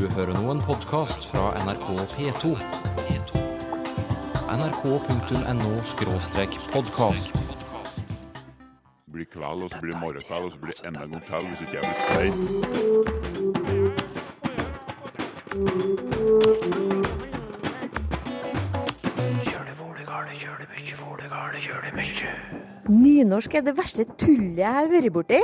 Du hører nå en podkast fra NRK P2. nrk.no-podkast. blir kveld, og så blir det morgenkveld, og så blir det enda en gang til hvis ikke jeg blir stein. Nynorsk er det verste tullet jeg har vært borti.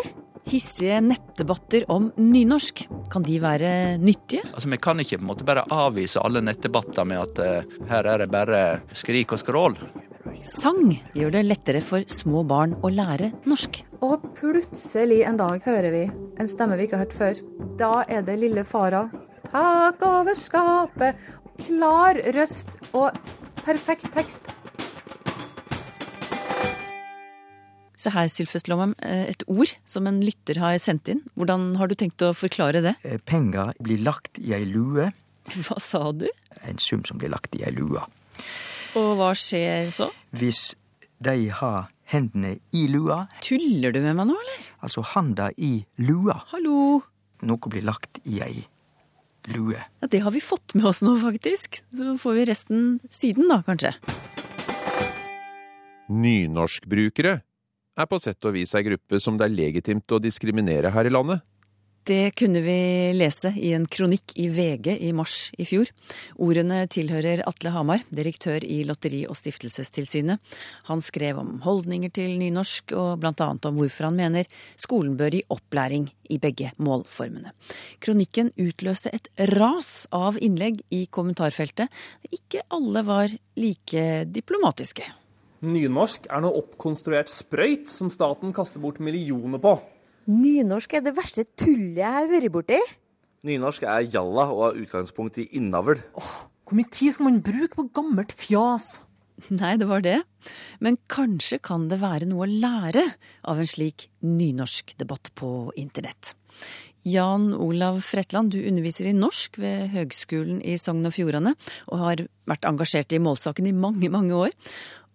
Hissige nettdebatter om nynorsk, kan de være nyttige? Altså, Vi kan ikke på en måte bare avvise alle nettdebatter med at uh, her er det bare skrik og skrål. Sang gjør det lettere for små barn å lære norsk. Og plutselig en dag hører vi en stemme vi ikke har hørt før. Da er det lille fara. Tak over skapet. Klar røst og perfekt tekst. Se her, Sylfest Lomheim, eh, et ord som en lytter har sendt inn. Hvordan har du tenkt å forklare det? Eh, Penger blir lagt i ei lue. Hva sa du? En sum som blir lagt i ei lue. Og hva skjer så? Hvis de har hendene i lua, Tuller du med meg nå, eller? altså handa i lua, Hallo? noe blir lagt i ei lue. Ja, det har vi fått med oss nå, faktisk. Så får vi resten siden, da, kanskje. Nynorskbrukere er på sett og vis ei gruppe som det er legitimt å diskriminere her i landet. Det kunne vi lese i en kronikk i VG i mars i fjor. Ordene tilhører Atle Hamar, direktør i Lotteri- og stiftelsestilsynet. Han skrev om holdninger til nynorsk, og annet om hvorfor han mener skolen bør gi opplæring i begge målformene. Kronikken utløste et ras av innlegg i kommentarfeltet. Ikke alle var like diplomatiske. Nynorsk er noe oppkonstruert sprøyt som staten kaster bort millioner på. Nynorsk er det verste tullet jeg har vært borti. Nynorsk er jalla og har utgangspunkt i innavl. Hvor mye tid skal man bruke på gammelt fjas? Nei, det var det. Men kanskje kan det være noe å lære av en slik nynorskdebatt på internett. Jan Olav Fretland, du underviser i norsk ved Høgskolen i Sogn og Fjordane, og har vært engasjert i målsaken i mange, mange år.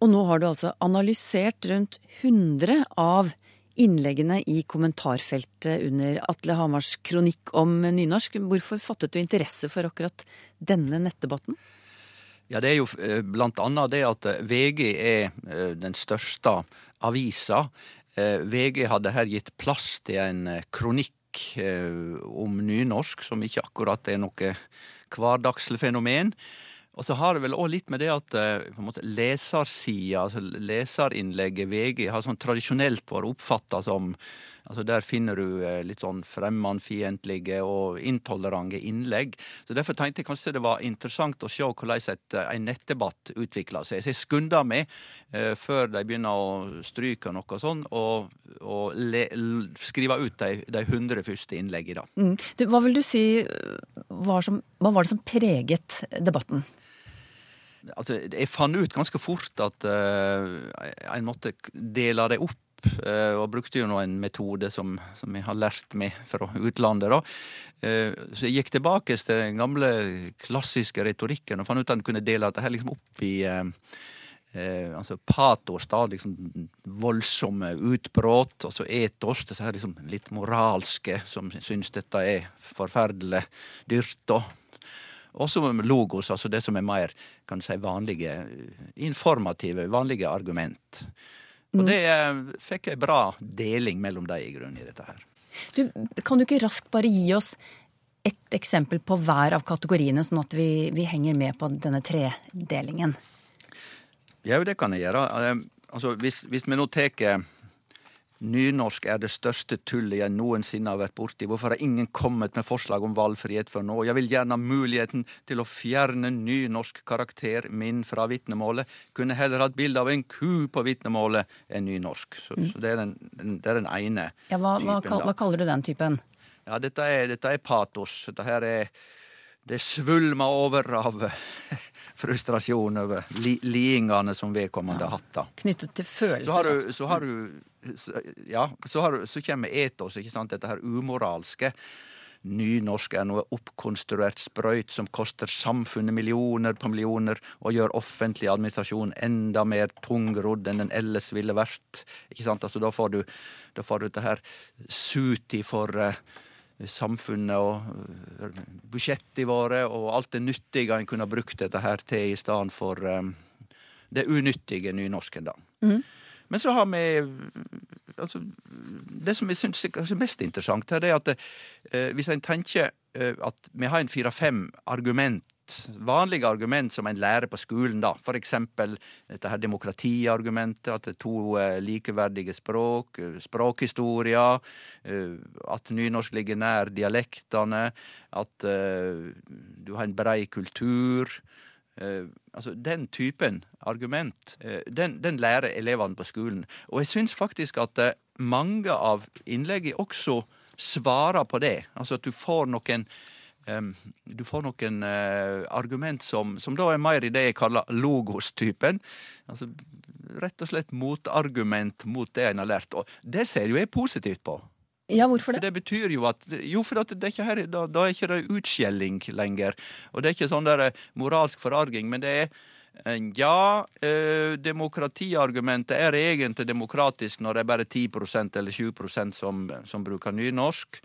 Og nå har du altså analysert rundt 100 av innleggene i kommentarfeltet under Atle Hamars kronikk om nynorsk. Hvorfor fattet du interesse for akkurat denne nettdebatten? Ja, Det er jo eh, blant annet det at eh, VG er eh, den største avisa. VG hadde her gitt plass til en kronikk om nynorsk, som ikke akkurat er noe hverdagslig fenomen. Og så har det vel òg litt med det at eh, på en måte lesersida, altså leserinnlegget VG, har sånn tradisjonelt vært oppfatta som Altså Der finner du eh, litt sånn fremmedfiendtlige og intolerante innlegg. Så Derfor tenkte jeg kanskje det var interessant å se hvordan et, eh, en nettdebatt utvikler seg. Så jeg skunda meg eh, før de begynner å stryke noe sånn, og, og le, skrive ut de, de 100 første innleggene. Mm. Du, hva vil du si var som, hva var det som preget debatten? Altså, jeg fant ut ganske fort at uh, en måtte dele det opp. Eh, og brukte jo nå en metode som, som jeg har lært meg fra utlandet. da. Eh, så jeg gikk tilbake til den gamle klassiske retorikken og fant ut at en kunne dele dette her liksom opp i eh, eh, altså patos, da, liksom voldsomme utbrudd, og så etos, disse her liksom litt moralske, som syns dette er forferdelig dyrt. da. Og så logos, altså det som er mer kan du si, vanlige, informative, vanlige argument. Og det eh, fikk ei bra deling mellom de i grunnen i dette her. Du, kan du ikke raskt bare gi oss ett eksempel på hver av kategoriene, sånn at vi, vi henger med på denne tredelingen? Ja, det kan jeg gjøre. Eh, Altså, hvis, hvis vi nå tar Nynorsk er det største tullet jeg noensinne har vært borti. Hvorfor har ingen kommet med forslag om valgfrihet før nå? Jeg vil gjerne ha muligheten til å fjerne nynorsk karakter min fra vitnemålet. Kunne heller hatt bilde av en ku på vitnemålet enn nynorsk. Så, så det, er den, det er den ene Ja, hva, hva, typen. hva kaller du den typen? Ja, dette er, dette er patos. Dette her er Det svulmer over av frustrasjon over li, lidingene som vedkommende har hatt. da. Knyttet til følelser? Så har du, altså. så har du så, Ja, så, har så kommer etos, ikke sant, dette her umoralske. Nynorsk er noe oppkonstruert sprøyt som koster samfunnet millioner på millioner og gjør offentlig administrasjon enda mer tungrodd enn den ellers ville vært. Ikke sant? Altså, da får du, da får du dette her suti for uh, samfunnet og uh, budsjettet våre og alt det nyttige en kunne brukt dette her til i stedet for um, det unyttige nynorsken, da. Mhm. Men så har vi altså, Det som jeg syns er kanskje mest interessant, her, det er at eh, hvis en tenker eh, at vi har en fire-fem argument vanlige argument som en lærer på skolen, da. For eksempel dette her demokratiargumentet, at det er to eh, likeverdige språk, eh, språkhistoria, eh, at nynorsk ligger nær dialektene, at du har en brei kultur. Eh, altså Den typen argument, uh, den, den lærer elevene på skolen. Og jeg syns faktisk at uh, mange av innleggene også svarer på det. Altså at du får noen um, du får noen argument som, som da er mer i det jeg kaller logos-typen. Altså rett og slett motargument mot det en har lært. Og det ser jo jeg positivt på. Ja, hvorfor For det? det betyr jo at Jo, for at det er her, da, da er ikke det utskjelling lenger. Og det er ikke sånn der eh, moralsk forarging, men det er ja, eh, demokratiargumentet er egentlig demokratisk når det er bare 10 eller 20 som, som bruker nynorsk.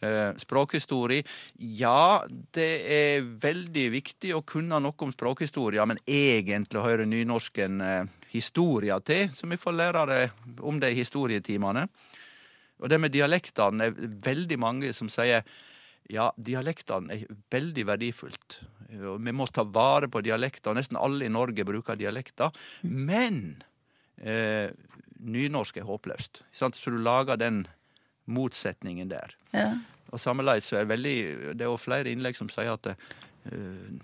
Eh, språkhistorie. Ja, det er veldig viktig å kunne noe om språkhistorie, men egentlig hører nynorsken eh, historia til, så vi får lære det om det i historietimene. Og det med dialektene er veldig mange som sier ja, dialektene er veldig verdifullt. Vi må ta vare på dialekter. Nesten alle i Norge bruker dialekter. Men eh, nynorsk er håpløst. Sant? Så du lager den motsetningen der. Ja. Og sammenleis så er det veldig Det er jo flere innlegg som sier at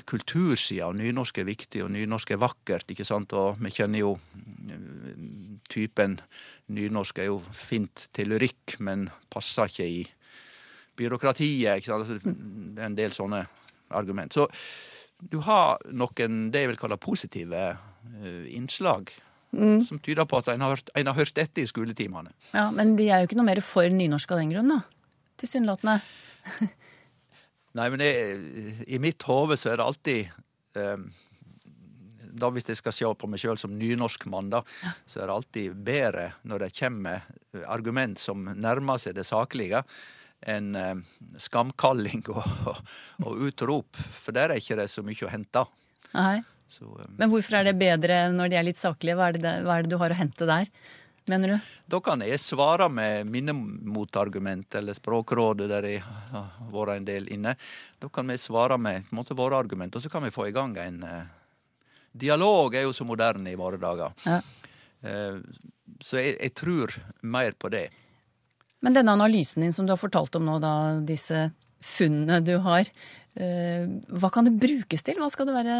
kultursida av nynorsk er viktig, og nynorsk er vakkert, ikke sant. Og vi kjenner jo eh, typen nynorsk er jo fint til lyrikk, men passer ikke i byråkratiet. ikke sant? Altså, Det er en del sånne argument. Så du har noen det jeg vil kalle positive innslag. innslag. Som tyder på at en har, hørt, en har hørt etter i skoletimene. Ja, Men de er jo ikke noe mer for nynorsk av den grunn, da. Tilsynelatende. Nei, men jeg, i mitt hode så er det alltid um, da Hvis jeg skal se på meg sjøl som nynorskmann, da, så er det alltid bedre når det kommer argument som nærmer seg det saklige, enn eh, skamkalling og, og, og utrop. For der er ikke det så mye å hente. Nei. Så, um, Men hvorfor er det bedre når de er litt saklige? Hva er det, hva er det du har å hente der, mener du? Da kan jeg svare med mine motargument, eller Språkrådet, der jeg har vært en del inne. Da kan vi svare med måte, våre argument, og så kan vi få i gang en uh, Dialog er jo så moderne i våre dager. Ja. Uh, så jeg, jeg tror mer på det. Men denne analysen din som du har fortalt om nå, da, disse funnene du har, eh, hva kan det brukes til? Være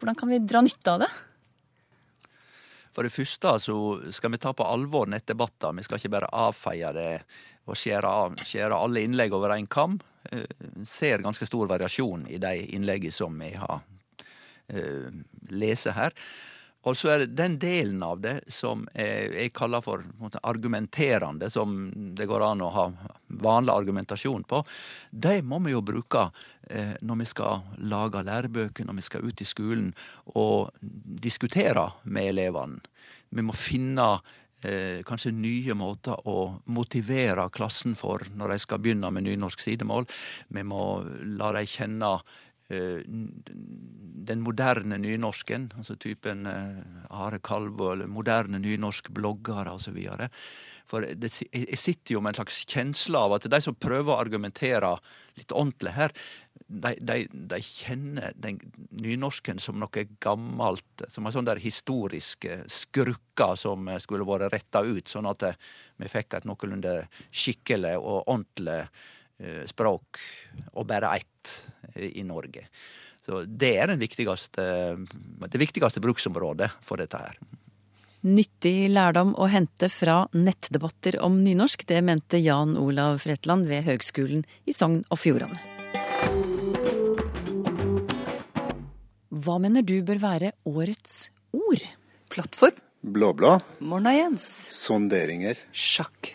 Hvordan kan vi dra nytte av det? For det første så skal vi ta på alvor nettdebatter. Vi skal ikke bare avfeie det og skjære, alle innlegg over én kam. Vi ser ganske stor variasjon i de innleggene som vi har eh, lese her. Og så er det den delen av det som jeg, kaller for argumenterende, som det går an å ha vanlig argumentasjon på, de må vi jo bruke eh, når vi skal lage lærebøker, når vi skal ut i skolen og diskutere med elevene. Vi må finne eh, kanskje nye måter å motivere klassen for når de skal begynne med nynorsk sidemål. Vi må la dem kjenne den moderne nynorsken, altså typen eh, Are Kalvå eller moderne nynorsk bloggere osv. For det, jeg sitter jo med en slags kjensle av at de som prøver å argumentere litt ordentlig her, de, de, de kjenner den nynorsken som noe gammelt, som en sånn der historisk skrukka som skulle vært retta ut, sånn at vi fikk et noenlunde skikkelig og ordentlig eh, språk, og bare ett i Norge. Så det er den viktigste, det viktigste bruksområdet for dette her. Nyttig lærdom å hente fra nettdebatter om nynorsk, det mente Jan Olav Fretland ved Høgskolen i Sogn og Fjordane. Hva mener du bør være årets ord? Plattform. Blå-blå. Morna, Jens. Sonderinger. Sjakk.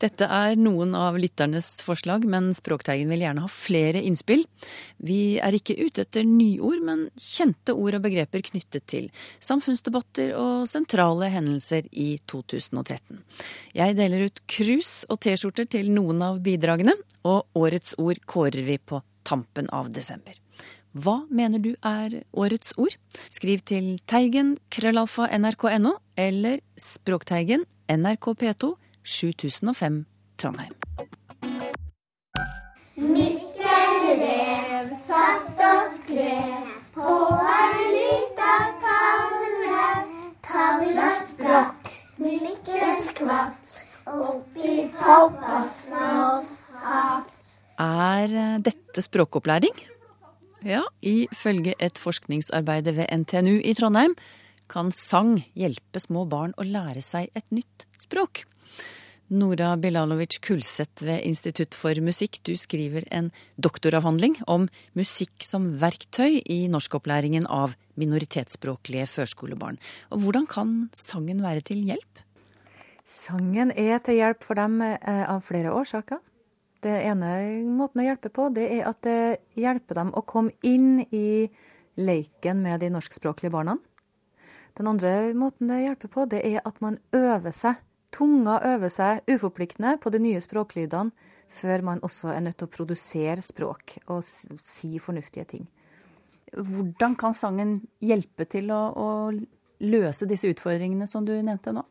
Dette er noen av lytternes forslag, men Språkteigen vil gjerne ha flere innspill. Vi er ikke ute etter nyord, men kjente ord og begreper knyttet til samfunnsdebatter og sentrale hendelser i 2013. Jeg deler ut krus og T-skjorter til noen av bidragene, og årets ord kårer vi på tampen av desember. Hva mener du er årets ord? Skriv til teigen krøllalfa nrk.no eller Språkteigen NRK P2 7005 Trondheim. Mikkel Rev satt og skrev på ei lita tavle. Tavla sprakk, Mikkel skvatt oppi pappas hatt. Er dette språkopplæring? Ja, ifølge et forskningsarbeid ved NTNU i Trondheim kan sang hjelpe små barn å lære seg et nytt språk. Nora Bilalovic Kulseth ved Institutt for musikk, du skriver en doktoravhandling om musikk som verktøy i norskopplæringen av minoritetsspråklige førskolebarn. Og hvordan kan sangen være til hjelp? Sangen er til hjelp for dem eh, av flere årsaker. Det ene måten å hjelpe på, det er at det hjelper dem å komme inn i leiken med de norskspråklige barna. Den andre måten det hjelper på, det er at man øver seg Tunga øver seg uforpliktende på de nye språklydene før man også er nødt til å produsere språk og si fornuftige ting. Hvordan kan sangen hjelpe til å, å løse disse utfordringene som du nevnte nå?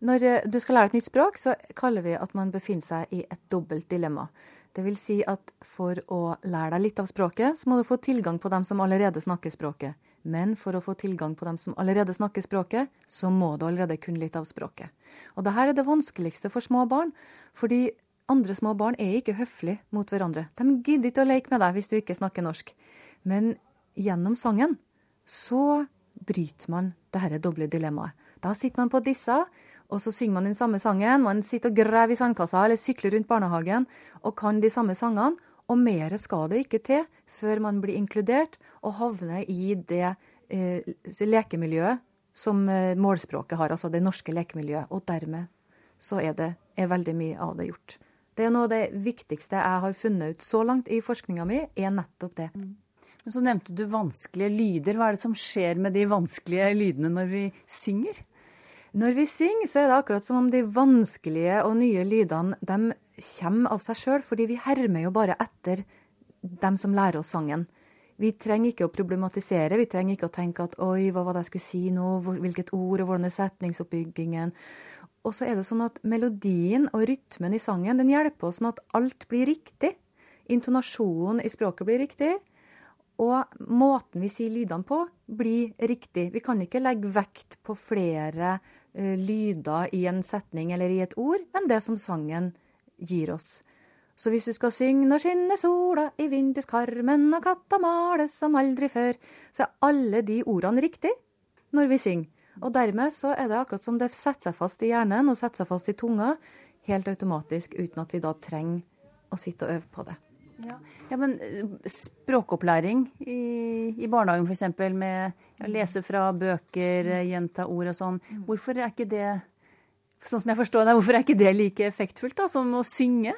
Når eh, du skal lære et nytt språk, så kaller vi at man befinner seg i et dobbelt dilemma. Det vil si at for å lære deg litt av språket, så må du få tilgang på dem som allerede snakker språket. Men for å få tilgang på dem som allerede snakker språket, så må du allerede kunne litt av språket. Og dette er det vanskeligste for små barn, fordi andre små barn er ikke høflige mot hverandre. De gidder ikke å leke med deg hvis du ikke snakker norsk. Men gjennom sangen så bryter man dette doble dilemmaet. Da sitter man på disse, og så synger man den samme sangen. Man sitter og graver i sandkassa eller sykler rundt barnehagen og kan de samme sangene. Og mer skal det ikke til før man blir inkludert og havner i det eh, lekemiljøet som eh, målspråket har, altså det norske lekemiljøet. Og dermed så er, det, er veldig mye av det gjort. Det er noe av det viktigste jeg har funnet ut så langt i forskninga mi, er nettopp det. Mm. Men Så nevnte du vanskelige lyder. Hva er det som skjer med de vanskelige lydene når vi synger? Når vi synger, så er det akkurat som om de vanskelige og nye lydene de kommer av seg sjøl, fordi vi hermer jo bare etter dem som lærer oss sangen. Vi trenger ikke å problematisere, vi trenger ikke å tenke at oi, hva var det jeg skulle si nå, hvilket ord, og hvordan er setningsoppbyggingen. Og så er det sånn at melodien og rytmen i sangen den hjelper oss sånn at alt blir riktig. Intonasjonen i språket blir riktig. Og måten vi sier lydene på, blir riktig. Vi kan ikke legge vekt på flere uh, lyder i en setning eller i et ord enn det som sangen gir oss. Så hvis du skal synge 'Når skinner sola i vinduskarmen og katta males som aldri før', så er alle de ordene riktig når vi synger. Og dermed så er det akkurat som det setter seg fast i hjernen og setter seg fast i tunga, helt automatisk, uten at vi da trenger å sitte og øve på det. Ja, ja men eh, språkopplæring i, i barnehagen f.eks. med å lese fra bøker, eh, gjenta ord og sånn. Mm. Hvorfor er ikke det sånn som jeg forstår det, hvorfor er ikke det like effektfullt da, som å synge?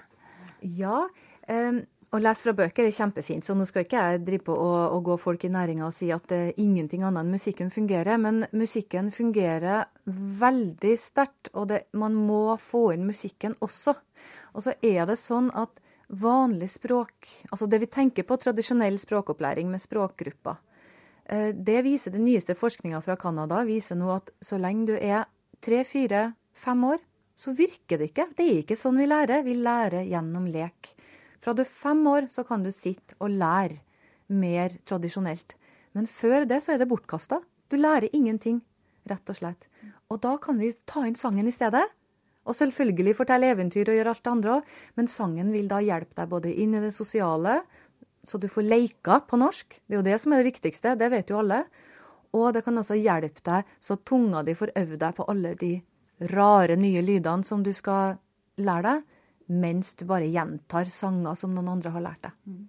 Ja, um, å lese fra bøker er kjempefint, så nå skal ikke jeg drive på og, og gå folk i næringa og si at uh, ingenting annet enn musikken fungerer. Men musikken fungerer veldig sterkt, og det, man må få inn musikken også. Og så er det sånn at vanlig språk, altså det vi tenker på tradisjonell språkopplæring med språkgrupper, uh, det viser den nyeste forskninga fra Canada viser nå at så lenge du er tre, fire, fem år, så virker det ikke. Det er ikke sånn vi lærer. Vi lærer gjennom lek. Fra du er fem år, så kan du sitte og lære mer tradisjonelt. Men før det så er det bortkasta. Du lærer ingenting, rett og slett. Og da kan vi ta inn sangen i stedet. Og selvfølgelig fortelle eventyr og gjøre alt det andre òg, men sangen vil da hjelpe deg både inn i det sosiale, så du får leika på norsk. Det er jo det som er det viktigste, det vet jo alle. Og det kan også hjelpe deg så tunga di får øvd deg på alle de rare nye lydene som du skal lære deg, mens du bare gjentar sanger som noen andre har lært deg. Mm.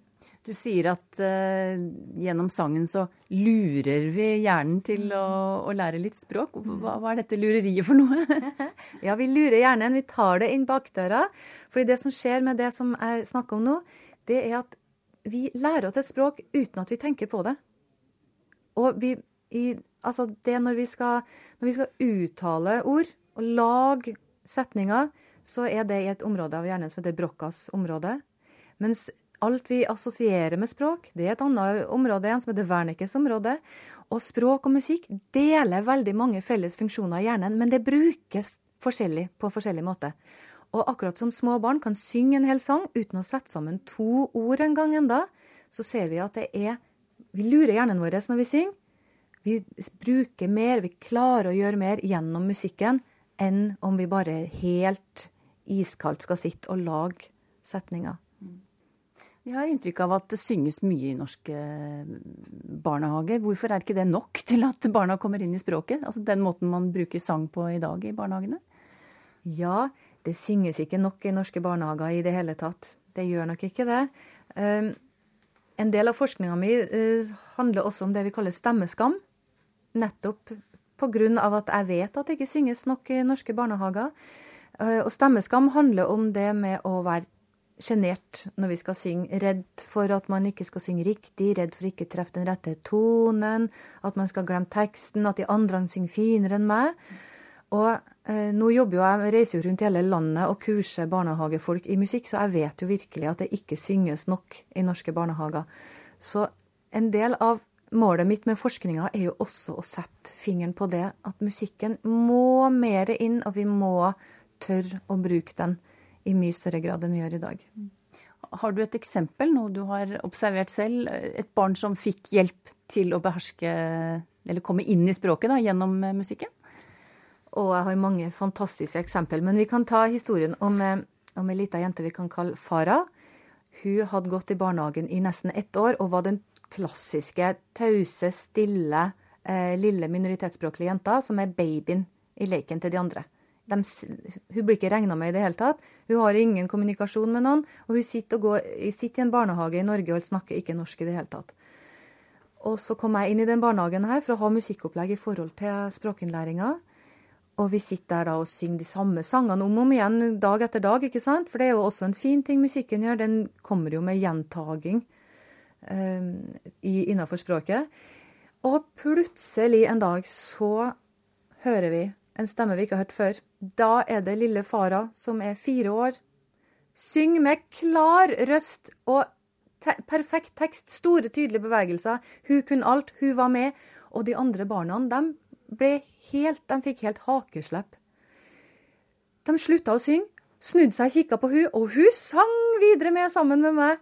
Du sier at uh, gjennom sangen så lurer vi hjernen til å, å lære litt språk. Hva, hva, er dette lureriet for noe? ja, vi lurer hjernen. Vi tar det inn bakdøra. Fordi det som skjer med det som jeg snakker om nå, det er at vi lærer oss et språk uten at vi tenker på det. Og vi, i, altså det når vi, skal, når vi skal uttale ord og lage setninger, så er det i et område av hjernen som heter Broccas område. Mens alt vi assosierer med språk, det er et annet område igjen som heter Wernickes område. Og språk og musikk deler veldig mange felles funksjoner i hjernen, men det brukes forskjellig på forskjellig måte. Og akkurat som små barn kan synge en hel sang uten å sette sammen to ord en gang enda, så ser vi at det er Vi lurer hjernen vår når vi synger. Vi bruker mer, vi klarer å gjøre mer gjennom musikken enn om vi bare helt iskaldt skal sitte og lage setninger. Vi har inntrykk av at det synges mye i norske barnehager. Hvorfor er ikke det nok til at barna kommer inn i språket? Altså Den måten man bruker sang på i dag i barnehagene? Ja, det synges ikke nok i norske barnehager i det hele tatt. Det gjør nok ikke det. Um, en del av forskninga mi uh, handler også om det vi kaller stemmeskam. Nettopp pga. at jeg vet at det ikke synges nok i norske barnehager. Uh, og stemmeskam handler om det med å være sjenert når vi skal synge. Redd for at man ikke skal synge riktig, redd for ikke treffe den rette tonen, at man skal glemme teksten, at de andre synger finere enn meg. Og eh, nå jobber jo jeg, reiser jo rundt i hele landet og kurser barnehagefolk i musikk, så jeg vet jo virkelig at det ikke synges nok i norske barnehager. Så en del av målet mitt med forskninga er jo også å sette fingeren på det at musikken må mer inn, og vi må tørre å bruke den i mye større grad enn vi gjør i dag. Har du et eksempel, noe du har observert selv? Et barn som fikk hjelp til å beherske, eller komme inn i språket da, gjennom eh, musikken? Og jeg har mange fantastiske eksempel. Men vi kan ta historien om, eh, om ei lita jente vi kan kalle Farah. Hun hadde gått i barnehagen i nesten ett år og var den klassiske tause, stille, eh, lille minoritetsspråklige jenta som er babyen i leken til de andre de, hun blir ikke regna med i det hele tatt. Hun har ingen kommunikasjon med noen. Og hun sitter, går, sitter, i en barnehage i Norge og snakker ikke norsk i det hele tatt. Og så kom jeg inn i den barnehagen her for å ha musikkopplegg i forhold til språkinnlæringa. Og vi sitter der da og synger de samme sangene om og om igjen dag etter dag. ikke sant? For det er jo også en fin ting musikken gjør. Den kommer jo med gjentaging innafor språket. Og plutselig en dag så hører vi en stemme vi ikke har hørt før. Da er det lille Farah, som er fire år. Syng med klar røst og te perfekt tekst, store, tydelige bevegelser. Hun kunne alt, hun var med. Og de andre barna, de, ble helt, de fikk helt hakeslepp. De slutta å synge, snudde seg og kikka på hun, og hun sang videre med sammen med meg.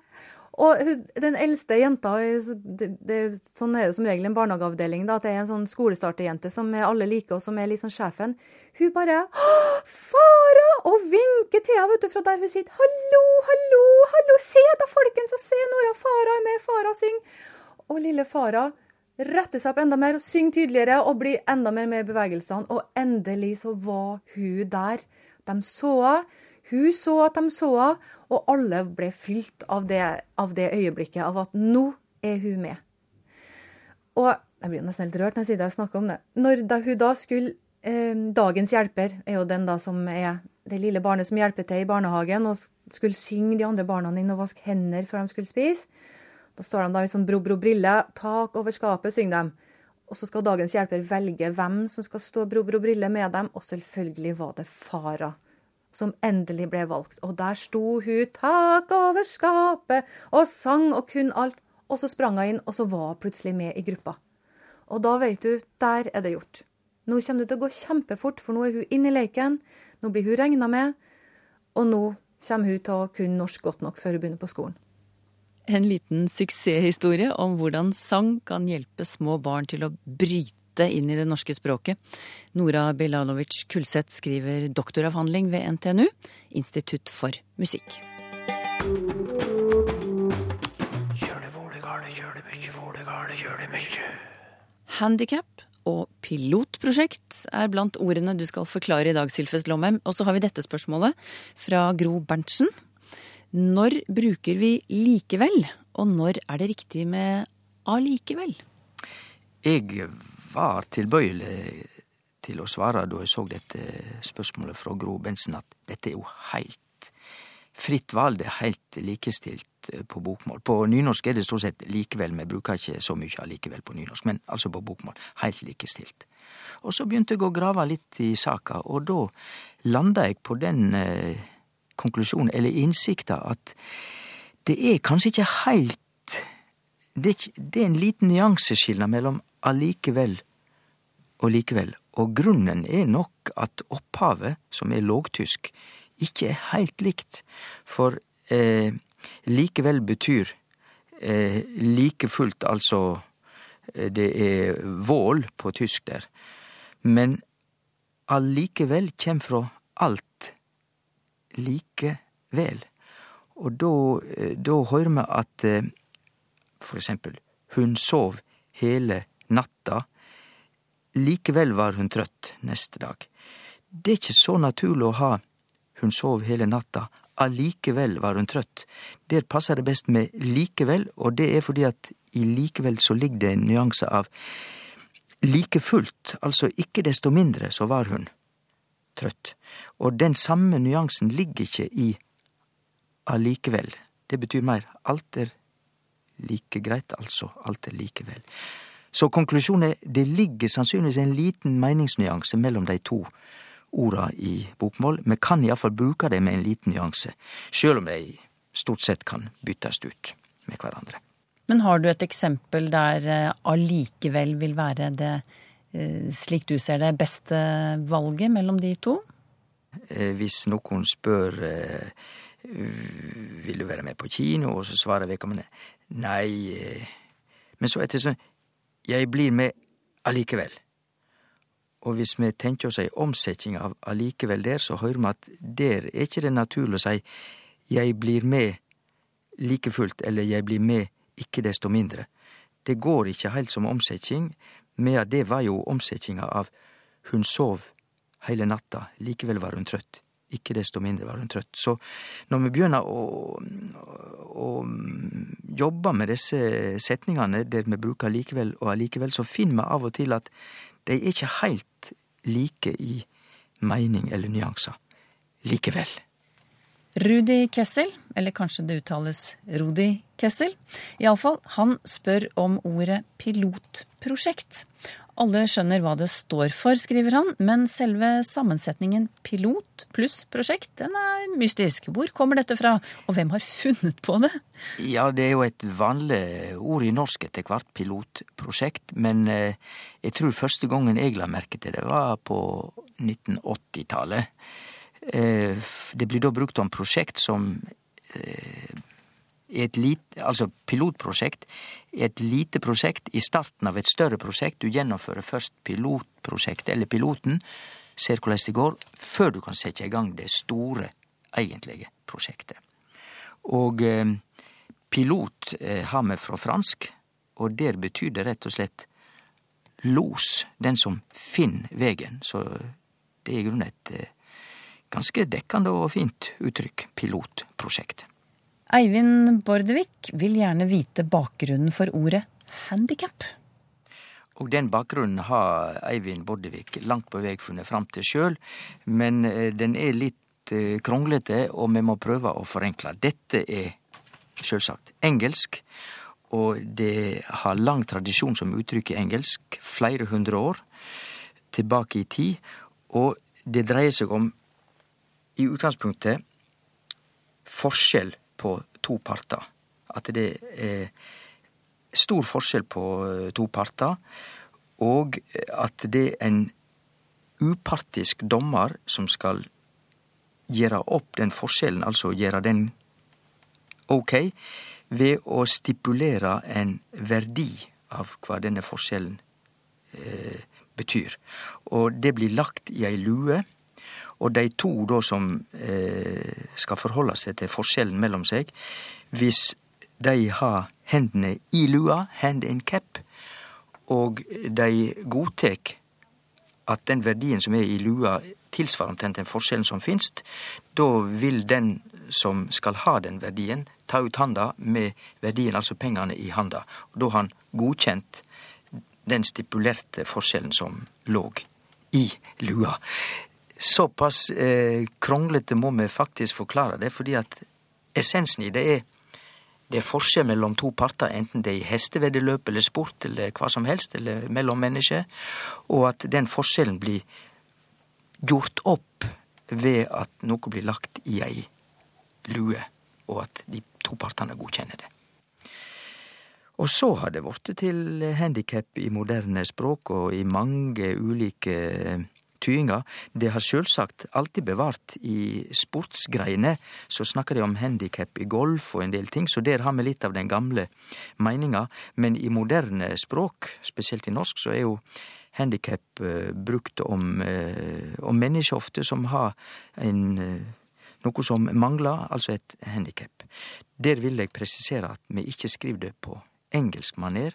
Og den eldste jenta det, det, Sånn er det som regel en barnehageavdeling. da, At det er en sånn skolestarterjente som alle liker, og som er liksom sjefen. Hun bare 'Fara!' og vinker til henne vet du, fra der hun sitter. 'Hallo, hallo, hallo! Se da, folkens! Se Nora Fara er med! Fara synger!' Og lille Fara retter seg opp enda mer og synger tydeligere og blir enda mer med i bevegelsene. Og endelig så var hun der. De så henne. Hun så at de så henne, og alle ble fylt av det, av det, øyeblikket, av at nå er hun med. Og jeg blir nesten helt rørt når jeg sier det, jeg snakker om det. Når da hun da skulle eh, Dagens hjelper er jo den da som er det lille barnet som hjelper til i barnehagen og skulle synge de andre barna inn og vaske hender før de skulle spise. Da står de da i sånn bro, bro, brille, tak over skapet, synger de. Og så skal dagens hjelper velge hvem som skal stå bro, bro, brille med dem, og selvfølgelig var det Farah som endelig ble valgt. Og der sto hun tak over skapet og sang og kun alt. Og så sprang hun inn, og så var hun plutselig med i gruppa. Og da vet du, der er det gjort. Nå kommer det til å gå kjempefort, for nå er hun inne i leken. Nå blir hun regna med, og nå kommer hun til å kunne norsk godt nok før hun begynner på skolen. En liten suksesshistorie om hvordan sang kan hjelpe små barn til å bryte flytte inn i det norske språket. Nora Bilalovic Kulseth skriver doktoravhandling ved NTNU, Institutt for musikk. Handikap og pilotprosjekt er blant ordene du skal forklare i dag, Sylfest Lomheim. Og så har vi dette spørsmålet fra Gro Berntsen. Når bruker vi likevel Og når er det riktig med allikevel? Jeg var tilbøyelig til å svare da jeg så dette spørsmålet fra Gro Bensen, at dette er jo heilt fritt valg, Det er heilt likestilt eh, på bokmål. På nynorsk er det stort sett likevel. Vi bruker ikke så mye allikevel på nynorsk, men altså på bokmål. Heilt likestilt. Og så begynte jeg å grave litt i saka, og da landa jeg på den eh, konklusjonen, eller innsikta, at det er kanskje ikke heilt det er, en liten nyanseskilnad mellom allikevel og likevel, og grunnen er nok at opphavet, som er lågtysk, ikke er heilt likt, for eh, likevel betyr eh, like fullt, altså eh, det er vål på tysk der, men allikevel kjem fra alt likevel. Og da, eh, da høyrer vi at eh, for eksempel hun sov hele natta, likevel var hun trøtt neste dag. Det er ikke så naturlig å ha hun sov hele natta, allikevel var hun trøtt. Der passer det best med likevel, og det er fordi at i likevel så ligger det en nyanse av like fullt, altså ikke desto mindre så var hun trøtt. Og den samme nyansen ligger ikke i allikevel. Det betyr mer alt er like greit, altså. Alt er likevel. Så konklusjonen er det ligger sannsynligvis en liten meningsnyanse mellom de to orda i bokmål. Vi kan iallfall bruke det med en liten nyanse, sjøl om de stort sett kan byttes ut med hverandre. Men har du et eksempel der eh, allikevel vil være det, eh, slik du ser det, beste valget mellom de to? Eh, hvis noen spør vil du være med på kino, og så svarer vedkommende nei, men så etter sånn jeg blir med allikevel. Og hvis vi tenker oss ei omsetning av allikevel der, så hører vi at der er ikke det naturlig å si jeg blir med like fullt, eller jeg blir med ikke desto mindre. Det går ikke heilt som omsetning, med det var jo omsetninga av hun sov heile natta, likevel var hun trøtt. Ikke desto mindre var hun trøtt. Så når vi begynner å, å jobbe med disse setningene der vi bruker likevel og allikevel, så finner vi av og til at de er ikke helt like i mening eller nyanser. Likevel. Rudi Kessel, eller kanskje det uttales Rudi Kessel. Iallfall, han spør om ordet pilotprosjekt. Alle skjønner hva det står for, skriver han, men selve sammensetningen pilot pluss prosjekt, den er mystisk. Hvor kommer dette fra, og hvem har funnet på det? Ja, det er jo et vanlig ord i norsk etter hvert, pilotprosjekt, men eh, jeg tror første gangen jeg la merke til det, var på 1980-tallet. Eh, det blir da brukt om prosjekt som eh, et lite, altså pilotprosjekt et lite prosjekt i starten av et større prosjekt. Du gjennomfører først pilotprosjektet, eller piloten, ser hvordan det går, før du kan sette i gang det store, egentlige prosjektet. Og eh, pilot eh, har vi fra fransk, og der betyr det rett og slett los, den som finner vegen. Så det er i grunnen et eh, ganske dekkende og fint uttrykk, pilotprosjekt. Eivind Bordevik vil gjerne vite bakgrunnen for ordet handikap. Og den bakgrunnen har Eivind Bordevik langt på vei funnet fram til sjøl, men eh, den er litt eh, kronglete, og vi må prøve å forenkle. Dette er sjølsagt engelsk, og det har lang tradisjon som uttrykk i engelsk, flere hundre år tilbake i tid, og det dreier seg om i utgangspunktet forskjell på to parter. At det er stor forskjell på eh, to parter, og at det er en upartisk dommer som skal gjøre opp den forskjellen, altså gjøre den ok, ved å stipulere en verdi av hva denne forskjellen eh, betyr. Og det blir lagt i ei lue og de to da som eh, skal forholde seg til forskjellen mellom seg, hvis de har hendene i lua, hand in cap, og de godtek at den verdien som er i lua, tilsvarer omtrent den forskjellen som finst, da vil den som skal ha den verdien, ta ut handa med verdien, altså pengene, i handa. Og da har han godkjent den stipulerte forskjellen som lå i lua. Såpass eh, kronglete må vi faktisk forklare det, fordi at essensen i det er det er forskjell mellom to parter, enten det er i hesteveddeløp eller sport eller hva som helst, eller mellom mennesker, og at den forskjellen blir gjort opp ved at noe blir lagt i ei lue, og at de to partene godkjenner det. Og så har det blitt til handikap i moderne språk og i mange ulike tyinga. Det har sjølvsagt alltid bevart i sportsgreiene. Så snakkar de om handikap i golf og en del ting, så der har vi litt av den gamle meininga. Men i moderne språk, spesielt i norsk, så er jo handikap uh, brukt om, uh, om mennesker ofte som har en uh, noe som mangler, altså et handikap. Der vil jeg presisere at vi ikke skriver det på engelsk maner.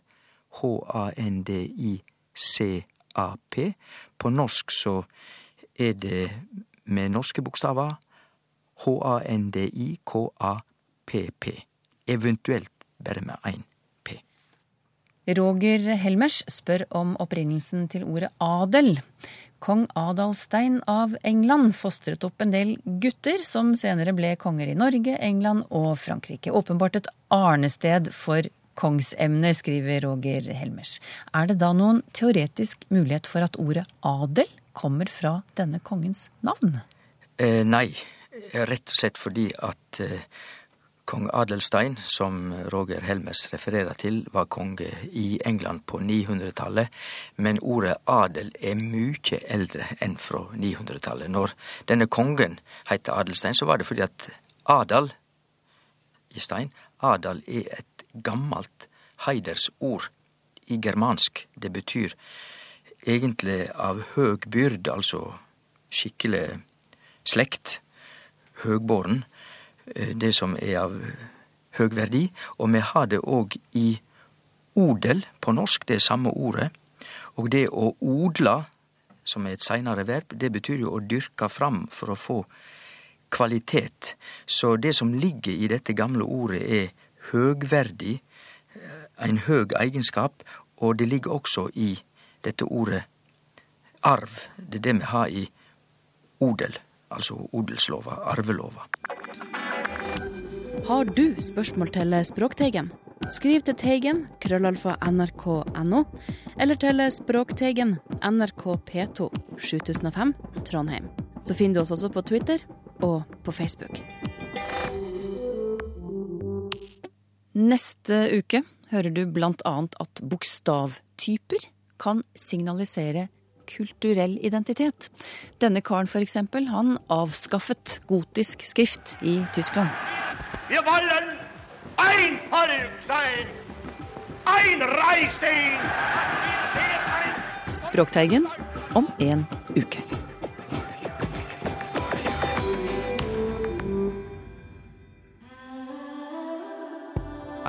H-a-n-d-i-c-a-p. På norsk så er det med norske bokstaver H-a-n-d-i-k-a-p-p. Eventuelt bare med én p. Roger Helmers spør om opprinnelsen til ordet adel. Kong Adalstein av England fostret opp en del gutter, som senere ble konger i Norge, England og Frankrike. Åpenbart et arnested for kongsemner, skriver Roger Helmers. Er det da noen teoretisk mulighet for at ordet adel kommer fra denne kongens navn? Eh, nei, rett og slett fordi at eh, kong Adelstein, som Roger Helmers refererer til, var konge i England på 900-tallet, men ordet adel er mye eldre enn fra 900-tallet. Når denne kongen heter Adelstein, så var det fordi at adal i stein, adal er et gammalt heidersord i germansk. Det betyr egentlig av høg byrd, altså skikkelig slekt, Høgbåren, det som er av høg verdi. Og vi har det òg i odel på norsk, det samme ordet. Og det å odla, som er et seinare verb, det betyr jo å dyrke fram for å få kvalitet. Så det som ligger i dette gamle ordet, er høgverdig, en høg egenskap, og det ligger også i dette ordet arv. Det er det vi har i odel, altså odelslova, arvelova. Har du spørsmål til Språkteigen? Skriv til Teigen, krøllalfa nrk.no, eller til Språkteigen, NRK P2, 7005, Trondheim. Så finner du oss også på Twitter og på Facebook. Neste uke hører du annet at bokstavtyper kan signalisere kulturell identitet. Denne karen eksempel, han avskaffet gotisk skrift i Tyskland. Vi wollen ein Volk sein, ein Reich sein. Språkteigen om en uke.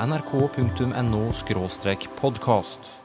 nrk.no podkast.